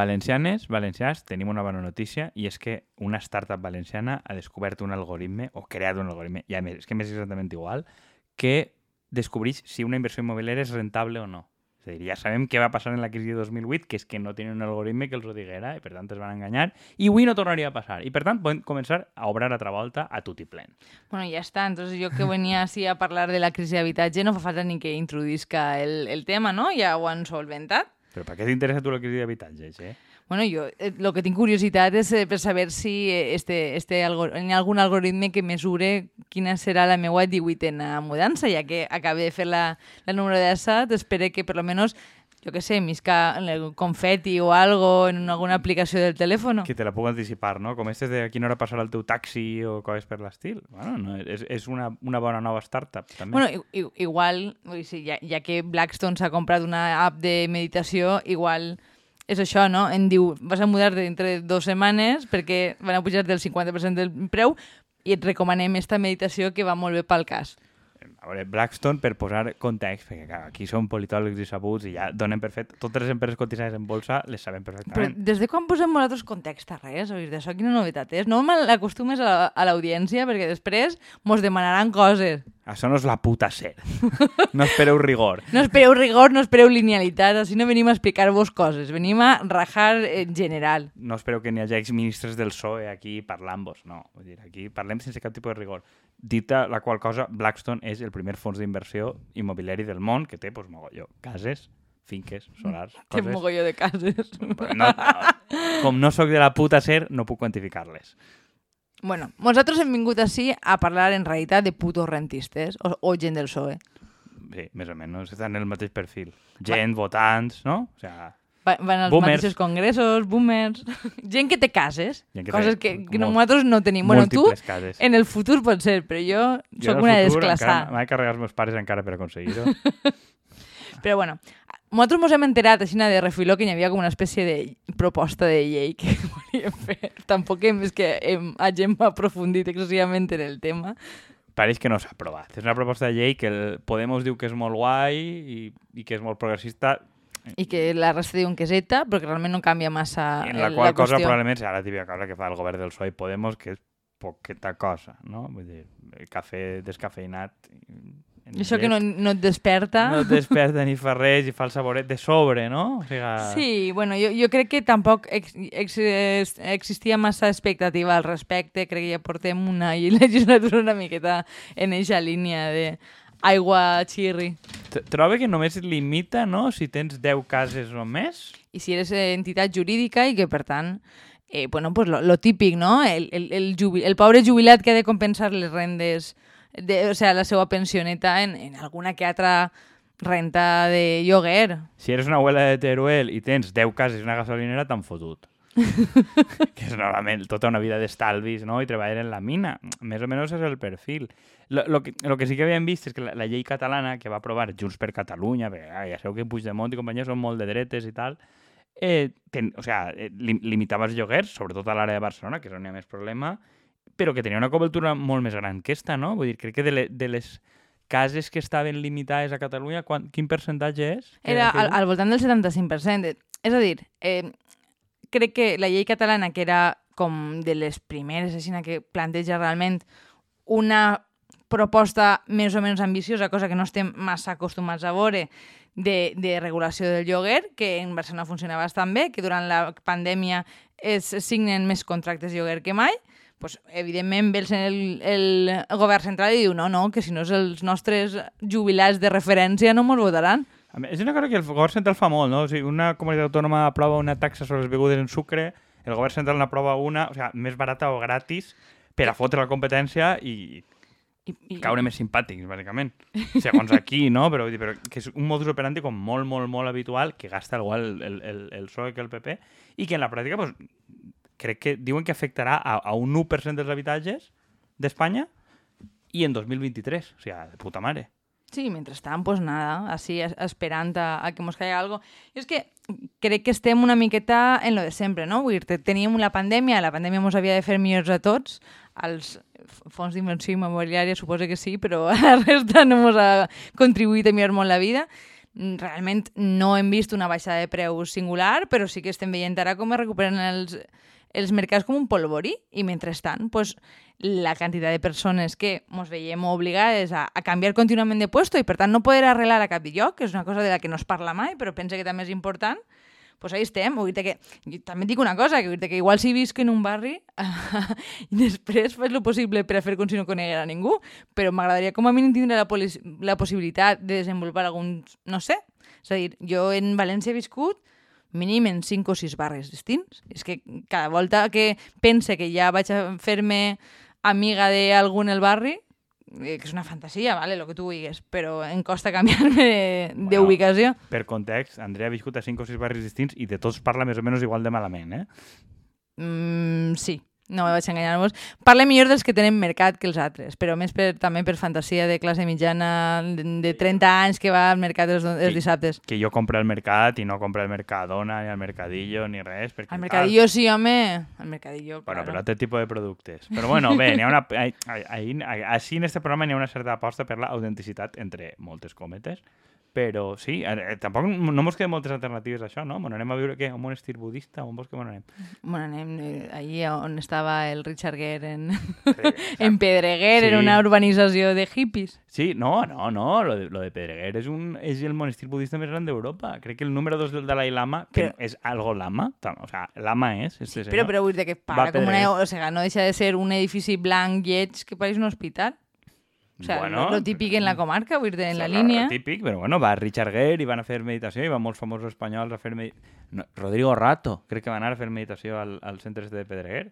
Valencianes, valencians, tenim una bona notícia i és que una startup valenciana ha descobert un algoritme o creat un algoritme, i a més, és que m'és exactament igual, que descobreix si una inversió immobiliària és rentable o no. És a dir, ja sabem què va passar en la crisi de 2008, que és que no tenien un algoritme que els ho diguera i per tant es van enganyar i avui no tornaria a passar. I per tant podem començar a obrar altra volta a tot i plen. Bueno, ya está. Entonces yo que venía así a hablar de la crisis de habitatge no fa falta ni que introduzca el, el tema, no? Ja ho han solventat. Però per què t'interessa tu la crisi d'habitatges, eh? Bueno, jo eh, lo que tinc curiositat és eh, per saber si eh, este, este algo, hi ha algun algoritme que mesure quina serà la meva 18a mudança, ja que acabé de fer la, la número d'asset, espero que per lo menos jo què sé, misca el confeti o algo en alguna aplicació del telèfon. Que te la puc anticipar, no? Com este de a quina hora passarà el teu taxi o coses per l'estil. Bueno, no, és, és una, una bona nova startup, també. Bueno, i, i, igual, vull dir, ja, ja que Blackstone s'ha comprat una app de meditació, igual és això, no? Em diu, vas a mudar dintre de dues setmanes perquè van a pujar del 50% del preu i et recomanem esta meditació que va molt bé pel cas. A veure, Blackstone, per posar context, perquè clar, aquí són politòlegs i sabuts i ja donen per fet, totes les empreses cotitzades en bolsa les sabem Però perfectament. des de quan posem nosaltres context a res? O sigui, d'això quina novetat és? No m'acostumes a, a l'audiència perquè després mos demanaran coses. Això no és la puta ser. no espereu rigor. No espereu rigor, no espereu linealitat, així no venim a explicar-vos coses, venim a rajar en general. No espereu que n'hi hagi exministres del PSOE aquí parlant-vos. No, vull dir, aquí parlem sense cap tipus de rigor. Dita la qual cosa, Blackstone és el primer fons d'inversió immobiliari del món que té, doncs, mogolló, cases, finques, solars, Té coses... mogolló de cases. Però No, no, com no sóc de la puta ser, no puc quantificar-les. Bueno, nosaltres hem vingut així a parlar en realitat de putos rentistes o, o gent del PSOE. Sí, més o menys, estan en el mateix perfil. Gent, votants, no? O sea, Va- Van als Boomers. mateixos congressos, boomers... Gent que té cases, Gent que coses que, que molt- nosaltres no tenim. Bueno, tu cases. en el futur pot ser, però jo Jo sóc una desclassada. M'ha de carregar els meus pares encara per aconseguir-ho. Però bueno, nosaltres ens hem enterat així de refiló que hi havia com una espècie de proposta de llei que volíem fer. Tampoc hem, és que hem, hagin aprofundit excessivament en el tema. Pareix que no s'ha aprovat. És una proposta de llei que el Podemos diu que és molt guai i, i que és molt progressista, I que la resta diuen que és ETA, però que realment no canvia massa en la el- qual cosa qüestió. probablement serà la típica cosa que fa el govern del PSOE i Podemos, que és poqueta cosa, no? Vull dir, el cafè descafeinat... en Això que no, llet, no et desperta. no et desperta ni fa res i fa el saboret de sobre, no? O sigui, Sí, bueno, jo, jo crec que tampoc ex, ex, ex, existia massa expectativa al respecte. Crec que ja portem una legislatura una miqueta en eixa línia de aigua xirri. t- trobo que només es limita, no?, si tens 10 cases o més. I si eres eh, entitat jurídica i que, per tant, eh, bueno, pues lo, lo típic, no? El, el, el, jubil, el pobre jubilat que ha de compensar les rendes, de, o sea, la seva pensioneta en, en alguna que altra renta de lloguer. Si eres una abuela de Teruel i tens 10 cases i una gasolinera, t'han fotut. que és normalment tota una vida d'estalvis, no?, i treballar en la mina. Més o menys és el perfil. Lo, lo, que, lo que sí que havíem vist és que la, la llei catalana que va aprovar Junts per Catalunya, perquè ah, ja sabeu que Puigdemont i companyia són molt de dretes i tal, eh, ten, o sea, eh, lim, limitava els lloguers, sobretot a l'àrea de Barcelona, que és on hi ha més problema, però que tenia una cobertura molt més gran que esta, no? Vull dir, crec que de, le, de les cases que estaven limitades a Catalunya, quan, quin percentatge és? Era al, al voltant del 75%. És a dir, eh, crec que la llei catalana, que era com de les primeres, així que planteja realment una proposta més o menys ambiciosa, cosa que no estem massa acostumats a veure, de, de regulació del lloguer, que en Barcelona funciona bastant bé, que durant la pandèmia es signen més contractes de lloguer que mai, pues, evidentment ve el, el, el govern central i diu no, no, que si no els nostres jubilats de referència no ens votaran. És una cosa que el govern central fa molt, no? O sigui, una comunitat autònoma aprova una taxa sobre les begudes en sucre, el govern central n'aprova una, o sigui, més barata o gratis, per a fotre la competència i I, i, caure més simpàtics, bàsicament. Segons aquí, no? Però, dir, però que és un modus operandi com molt, molt, molt habitual que gasta igual el, el, el, el PSOE que el PP i que en la pràctica, pues, crec que diuen que afectarà a, a un 1% dels habitatges d'Espanya i en 2023. O sigui, de puta mare. Sí, mentrestant, pues nada, es- esperant a, a que mos caiga algo. I és que crec que estem una miqueta en lo de sempre, no? Vull dir, te- teníem la pandèmia, la pandèmia mos havia de fer millors a tots, als fons d'inversió immobiliària suposo que sí, però a la resta no mos ha contribuït a millorar molt la vida. realment no hem vist una baixada de preus singular, però sí que estem veient ara com es recuperen els, els mercats com un polvorí i mentrestant pues, la quantitat de persones que ens veiem obligades a, a canviar contínuament de puesto i per tant no poder arreglar a cap lloc, que és una cosa de la que no es parla mai, però pense que també és important, pues ahí estem. Vull dir que, jo també dic una cosa, que, que igual si visc en un barri i després fas el possible per a fer com si no coneguera ningú, però m'agradaria com a mínim tindre la, la possibilitat de desenvolupar algun, no sé, és a dir, jo en València he viscut mínim en 5 o 6 barris distints. És que cada volta que pense que ja vaig a fer-me amiga d'algú en el barri, eh, que és una fantasia, vale, el que tu vulguis, però em costa canviar-me d'ubicació. Bueno, per context, Andrea ha viscut a 5 o 6 barris distints i de tots parla més o menys igual de malament, eh? Mm, sí, no me vaig enganyar-vos. Parle millor dels que tenen mercat que els altres, però més per, també per fantasia de classe mitjana de 30 anys que va al mercat els, els dissabtes. Que jo compro al mercat i no compro al Mercadona, ni al Mercadillo, ni res. Perquè, al Mercadillo sí, home. Al Mercadillo, Bueno, claro. però altre tipus de productes. Però bueno, bé, n'hi ha una... Ahí, així en este programa n'hi ha una certa aposta per l'autenticitat entre moltes cometes, però sí, eh, tampoc no mos queden moltes alternatives això, no? Bueno, anem a viure què? un monestir budista? On vols que anem? Bueno, anem eh, allí on estava el Richard Gere en, sí, en Pedreguer, sí. en una urbanització de hippies. Sí, no, no, no, lo de, lo de Pedreguer és, un, és el monestir budista més gran d'Europa. Crec que el número dos del Dalai Lama, que però... és algo lama, o sea, lama és, este sí, però, però vull dir que para com una... O sea, no deixa de ser un edifici blanc lleig que pareix un hospital. O sea, bueno, lo, lo típic en la comarca, vull dir, en la línia. Lo típic, però bueno, va Richard Gere i van a fer meditació i van molts famosos espanyols a fer meditació. No, Rodrigo Rato, crec que va anar a fer meditació al, al centre de Pedreguer.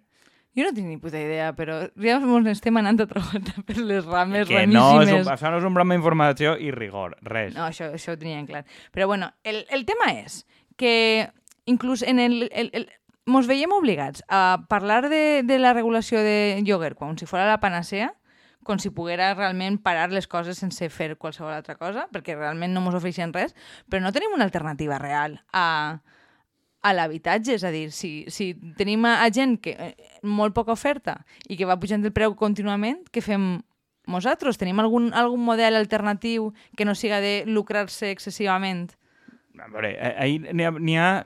Jo no tinc ni puta idea, però ja ens estem anant a trobar per les rames que. No, és un, això no és un programa d'informació i rigor, res. No, això, això ho tenien clar. Però bueno, el, el tema és que inclús en el, el, el, mos veiem obligats a parlar de, de la regulació de lloguer com si fos la panacea, com si poguera realment parar les coses sense fer qualsevol altra cosa, perquè realment no ens ofereixen res, però no tenim una alternativa real a, a l'habitatge, és a dir, si, si tenim a, a gent que eh, molt poca oferta i que va pujant el preu contínuament, què fem nosaltres? Tenim algun, algun model alternatiu que no siga de lucrar-se excessivament? A veure, eh, ahir n'hi ha,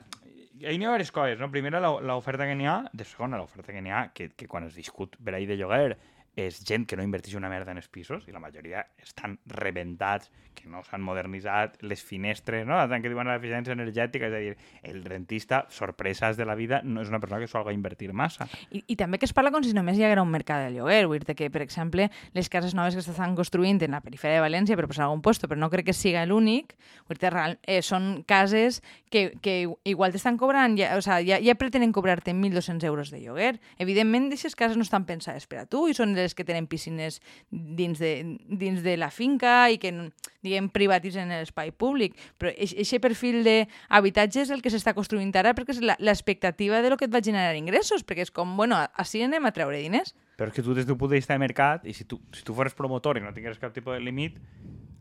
ahir n'hi ha diverses coses, no? Primera, l'oferta que n'hi ha, de segona, l'oferta que n'hi ha, que, que quan has discut per ahir de lloguer és gent que no inverteix una merda en els pisos i la majoria estan rebentats, que no s'han modernitzat, les finestres, no? Tant que diuen l'eficiència energètica, és a dir, el rentista, sorpreses de la vida, no és una persona que s'ho a invertir massa. I, I també que es parla com si només hi haguera un mercat de lloguer, vull dir que, per exemple, les cases noves que s'estan construint en la perifèria de València, per posar algun puesto, però no crec que siga l'únic, vull dir, eh, són cases que, que igual t'estan cobrant, ja, o sea, ja, ja pretenen cobrar-te 1.200 euros de lloguer. Evidentment, aquestes cases no estan pensades per a tu i són les que tenen piscines dins de, dins de la finca i que, diguem, privatitzen l'espai públic. Però aquest perfil d'habitatge és el que s'està construint ara perquè és l'expectativa de lo que et va generar ingressos, perquè és com, bueno, així anem a treure diners. Però és que tu des d'un punt de vista de mercat, i si tu, si tu fores promotor i no tingués cap tipus de límit,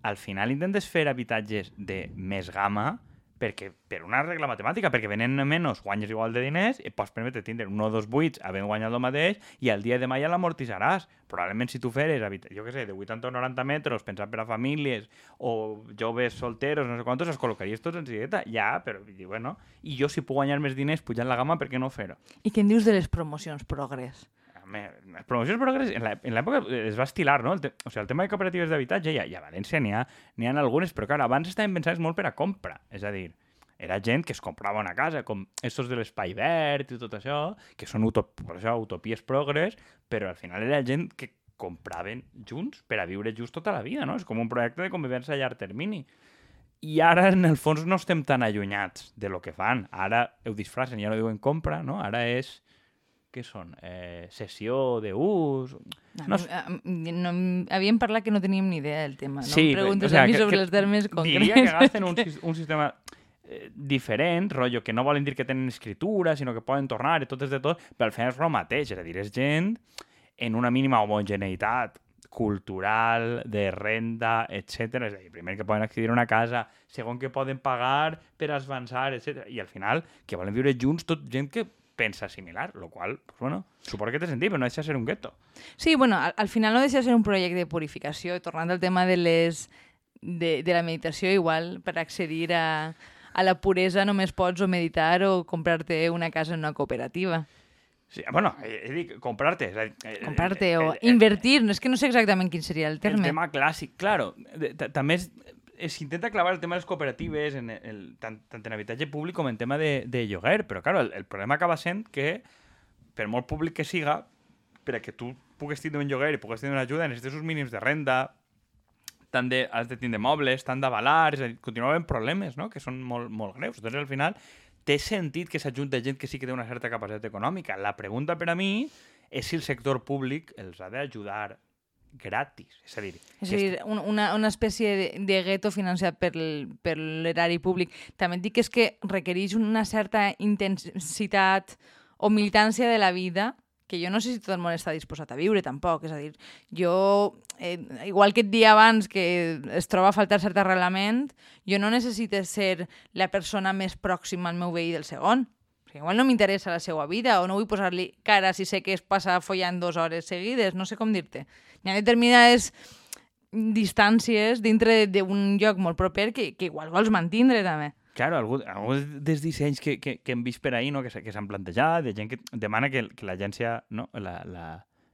al final intentes fer habitatges de més gamma, perquè, per una regla matemàtica, perquè venent menys guanyes igual de diners i pots permetre tindre un o dos buits havent guanyat el mateix i el dia de demà ja l'amortitzaràs. Probablement si tu feres, jo què sé, de 80 o 90 metres, pensat per a famílies o joves solteros, no sé quantos, els col·locaries tots en sigueta. Ja, però, bueno, i jo si puc guanyar més diners pujant la gamma, per què no fer-ho? I què en dius de les promocions progrés? Les promocions progrés en l'època es va estilar, no? El, te, o sigui, el tema de cooperatives d'habitatge, ja, ja a València n'hi ha, ha algunes, però clar, abans estaven pensades molt per a compra. És a dir, era gent que es comprava una casa, com estos de l'espai verd i tot això, que són utop per això, utopies progres, però al final era gent que compraven junts per a viure just tota la vida, no? És com un projecte de convivència a llarg termini. I ara, en el fons, no estem tan allunyats de lo que fan. Ara ho disfracen, ja no diuen compra, no? Ara és què són? Eh, sessió d'ús... No, no, no, havíem parlat que no teníem ni idea del tema. No sí, em preguntes o sea, a mi sobre que, els termes concrets. Diria que agafen un, un sistema eh, diferent, rotllo, que no volen dir que tenen escritura, sinó que poden tornar i tot és de tot, però al final és el mateix, és a dir, és gent en una mínima homogeneïtat cultural, de renda, etc. És a dir, primer que poden accedir a una casa, segon que poden pagar per avançar, etc. I al final que volen viure junts, tot gent que pensa similar, lo qual, pues bueno, suposo que té sentit, però no deixa de ser un gueto. Sí, bueno, al, al final no deixa de ser un projecte de purificació, tornant al tema de les de, de la meditació, igual per accedir a, a la puresa només pots o meditar o comprar-te una casa en una cooperativa. Sí, bueno, he, he dit comprar-te. és a dir, eh, Comprar-te eh, o eh, invertir, no és que no sé exactament quin seria el El terme. tema clàssic, claro. També eh, s'intenta clavar el tema de les cooperatives en el, tant, tant en habitatge públic com en tema de, de lloguer, però claro, el, el problema acaba sent que, per molt públic que siga, per a que tu puguis tindre un lloguer i puguis tindre una ajuda, necessites uns mínims de renda, tant de, has de tindre mobles, tant d'avalar, és a dir, continua havent problemes, no?, que són molt, molt greus. Entonces, al final, té sentit que s'ajunta gent que sí que té una certa capacitat econòmica. La pregunta per a mi és si el sector públic els ha d'ajudar gratis. És a dir, És a dir, un- una, una espècie de, de gueto financiat per per l'erari públic. També et dic que és que requereix una certa intensitat o militància de la vida que jo no sé si tot el món està disposat a viure tampoc. És a dir, jo, eh, igual que et dia abans que es troba a faltar cert arrelament, jo no necessito ser la persona més pròxima al meu veí del segon. Sigui, igual no m'interessa la seva vida o no vull posar-li cara si sé que es passa follant dues hores seguides, no sé com dir-te. Hi ha determinades distàncies dintre d'un lloc molt proper que, que igual vols mantindre també. Claro, algú, algú dels dissenys que, que, que hem vist per ahir, no? que que s'han plantejat, de gent que demana que, que l'agència, no? la, la,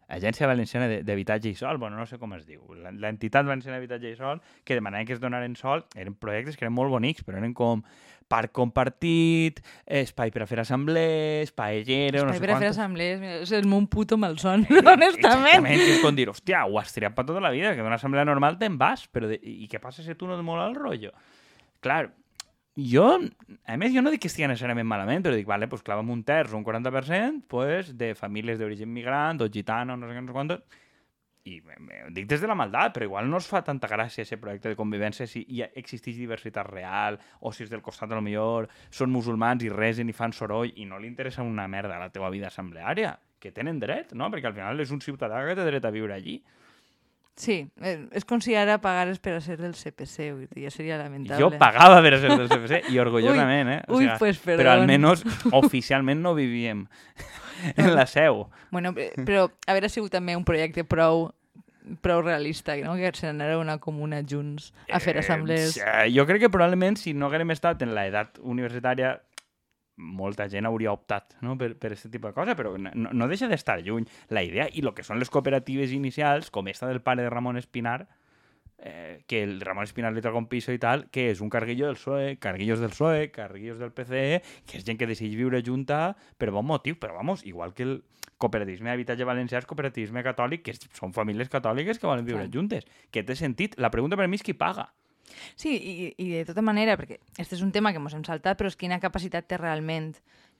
Agència Valenciana d'Habitatge i Sol, bueno, no sé com es diu, l'entitat valenciana d'habitatge i sol, que demanaven que es donaren sol, eren projectes que eren molt bonics, però eren com parc compartit, espai per a fer assemblees, paellera, no Espai sé per a fer assemblees, mira, és el meu puto malson, Eh, honestament. Exactament, és com dir, hòstia, ho has triat per tota la vida, que d'una assemblea normal te'n vas, però de... i què passa si tu no et mola el rotllo? Clar, jo, a més, jo no dic que estigui necessàriament malament, però dic, vale, pues clava'm un terç o un 40% pues, de famílies d'origen migrant o gitano, no sé què, no sé quantos, i ho dic des de la maldat, però igual no es fa tanta gràcia aquest projecte de convivència si hi existeix diversitat real o si és del costat, lo millor són musulmans i resen i fan soroll i no li interessa una merda la teua vida assembleària, que tenen dret, no? Perquè al final és un ciutadà que té dret a viure allí. Sí, eh, és com si ara pagares per a ser del CPC, ja seria lamentable. Jo pagava per a ser del CFC i orgullosament, eh? ui, pues, Però perdón. almenys oficialment no vivíem en la seu. Bueno, eh, però haver sigut també un projecte prou prou realista, no? que se n'anara a una comuna junts a fer assemblees. Eh, jo crec que probablement si no haguérem estat en l'edat universitària molta gent hauria optat no? per, per aquest tipus de cosa, però no, no deixa d'estar lluny la idea. I el que són les cooperatives inicials, com esta del pare de Ramon Espinar, eh, que el Ramon Espinar li toca un piso i tal, que és un carguillo del PSOE, carguillos del PSOE, carguillos del PCE, que és gent que decideix viure junta per bon motiu, però vamos, igual que el cooperativisme d'habitatge valencià és cooperativisme catòlic, que són famílies catòliques que volen viure Clar. juntes. Que té sentit. La pregunta per mi és qui paga. Sí, i, i de tota manera, perquè este és un tema que ens hem saltat, però és quina capacitat té realment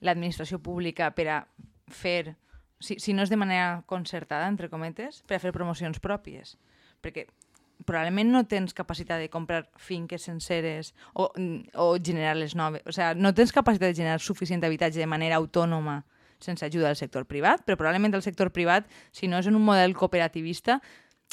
l'administració pública per a fer, si, si no és de manera concertada, entre cometes, per a fer promocions pròpies. Perquè probablement no tens capacitat de comprar finques senceres o, o generar-les noves. O sigui, no tens capacitat de generar suficient habitatge de manera autònoma sense ajuda del sector privat, però probablement el sector privat, si no és en un model cooperativista,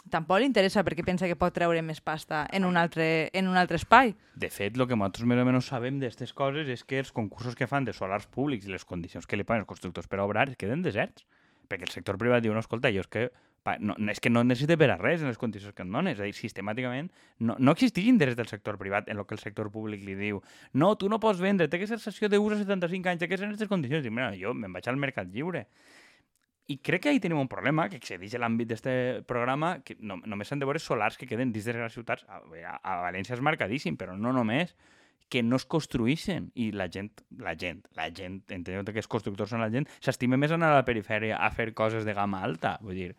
tampoc li interessa perquè pensa que pot treure més pasta en un altre, en un altre espai. De fet, el que nosaltres més o menys sabem d'aquestes coses és que els concursos que fan de solars públics i les condicions que li posen els constructors per obrar queden deserts. Perquè el sector privat diu, no, escolta, jo és que, no, és que no necessite per a res en les condicions que em dones. És dir, sistemàticament no, no existeix interès del sector privat en el que el sector públic li diu no, tu no pots vendre, té que ser sessió d'ús a 75 anys, té que en aquestes condicions. Dic, mira, jo me'n vaig al mercat lliure. I crec que ahí tenim un problema que excedeix l'àmbit d'aquest programa, que no, només s'han de veure solars que queden dins de les ciutats. A, a, a València és marcadíssim, però no només que no es construïssin i la gent, la gent, la gent, enteneu que els constructors són la gent, s'estima més anar a la perifèria a fer coses de gamma alta, vull dir,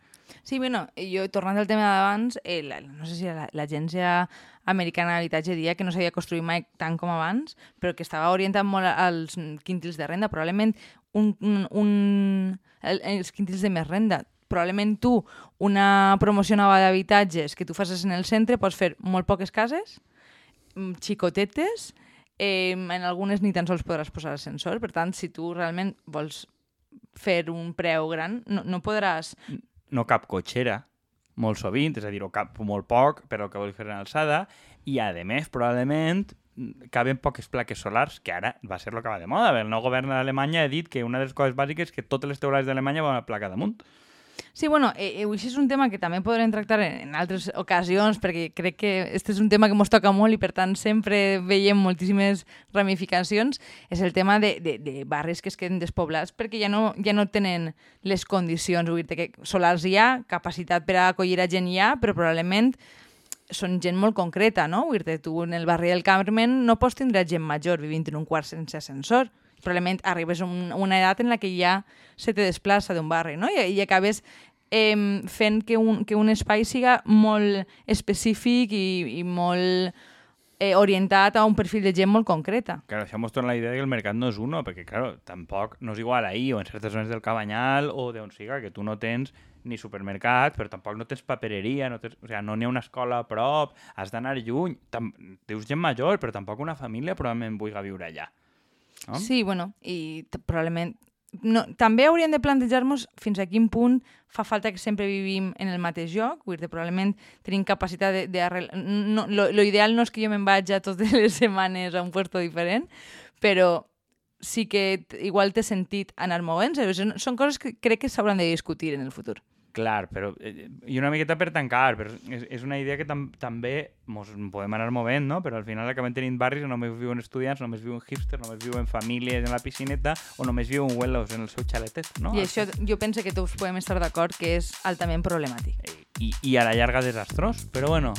Sí, bueno, jo tornant al tema d'abans, eh, no sé si la- l'Agència Americana d'Habitatge dia que no s'havia construït mai tant com abans, però que estava orientat molt als quintils de renda, probablement un, un, un, el, els quintils de més renda. Probablement tu, una promoció nova d'habitatges que tu facis en el centre, pots fer molt poques cases, mm, xicotetes, eh, en algunes ni tan sols podràs posar ascensor, per tant, si tu realment vols fer un preu gran, no, no podràs no cap cotxera, molt sovint, és a dir, o cap molt poc, però que vol fer en alçada, i a més, probablement, caben poques plaques solars, que ara va ser el que va de moda. El nou govern d'Alemanya ha dit que una de les coses bàsiques és que totes les teulades d'Alemanya van a placa damunt. Sí, bueno, eh, eh, això és un tema que també podrem tractar en, en altres ocasions, perquè crec que este és un tema que ens toca molt i, per tant, sempre veiem moltíssimes ramificacions. És el tema de, de, de barris que es queden despoblats perquè ja no, ja no tenen les condicions. Vull dir que solars hi ha, capacitat per a acollir a gent hi ha, però probablement són gent molt concreta, no? Vull dir tu en el barri del Carmen no pots tindre gent major vivint en un quart sense ascensor. Probablement arribes a un, una edat en la que ja se te desplaça d'un barri, no? I, i acabes eh, fent que un, que un espai siga molt específic i, i molt eh, orientat a un perfil de gent molt concreta. Claro, això mostra la idea de que el mercat no és uno, perquè, claro, tampoc no és igual ahir o en certes zones del Cabanyal o d'on siga, que tu no tens ni supermercat, però tampoc no tens papereria, no, tens, o sigui, no n'hi ha una escola a prop, has d'anar lluny. Tam, dius gent major, però tampoc una família probablement vulgui viure allà. No? Sí, bueno, i probablement no, també hauríem de plantejar-nos fins a quin punt fa falta que sempre vivim en el mateix lloc, vull dir, probablement tenim capacitat de... de no, lo, lo ideal no és que jo me'n vaig a totes les setmanes a un puesto diferent, però sí que igual té sentit anar movent-se. Són coses que crec que s'hauran de discutir en el futur. Clar, però eh, i una miqueta per tancar, però és, és una idea que tam també mos podem anar movent, no? Però al final acabem tenint barris on només viuen estudiants, només viuen hipsters, només viuen famílies en la piscineta o només viuen huelos en el seu xaletet, no? I això jo penso que tots podem estar d'acord que és altament problemàtic. I, I a la llarga desastrós, però bueno,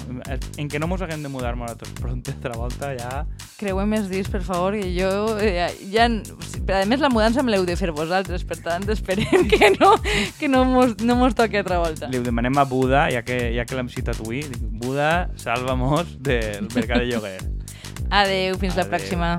en que no mos haguem de mudar molt a tots pronto, altra volta ja... Creuem més dies, per favor, que jo eh, ja... Però a més la mudança me l'heu de fer vosaltres, per tant esperem que no, que no mos, no mos toqui altra volta. Li ho demanem a Buda, ja que, ja que l'hem citat avui. Buda, salva-mos del mercat de lloguer. Adeu, fins Adeu. la pròxima.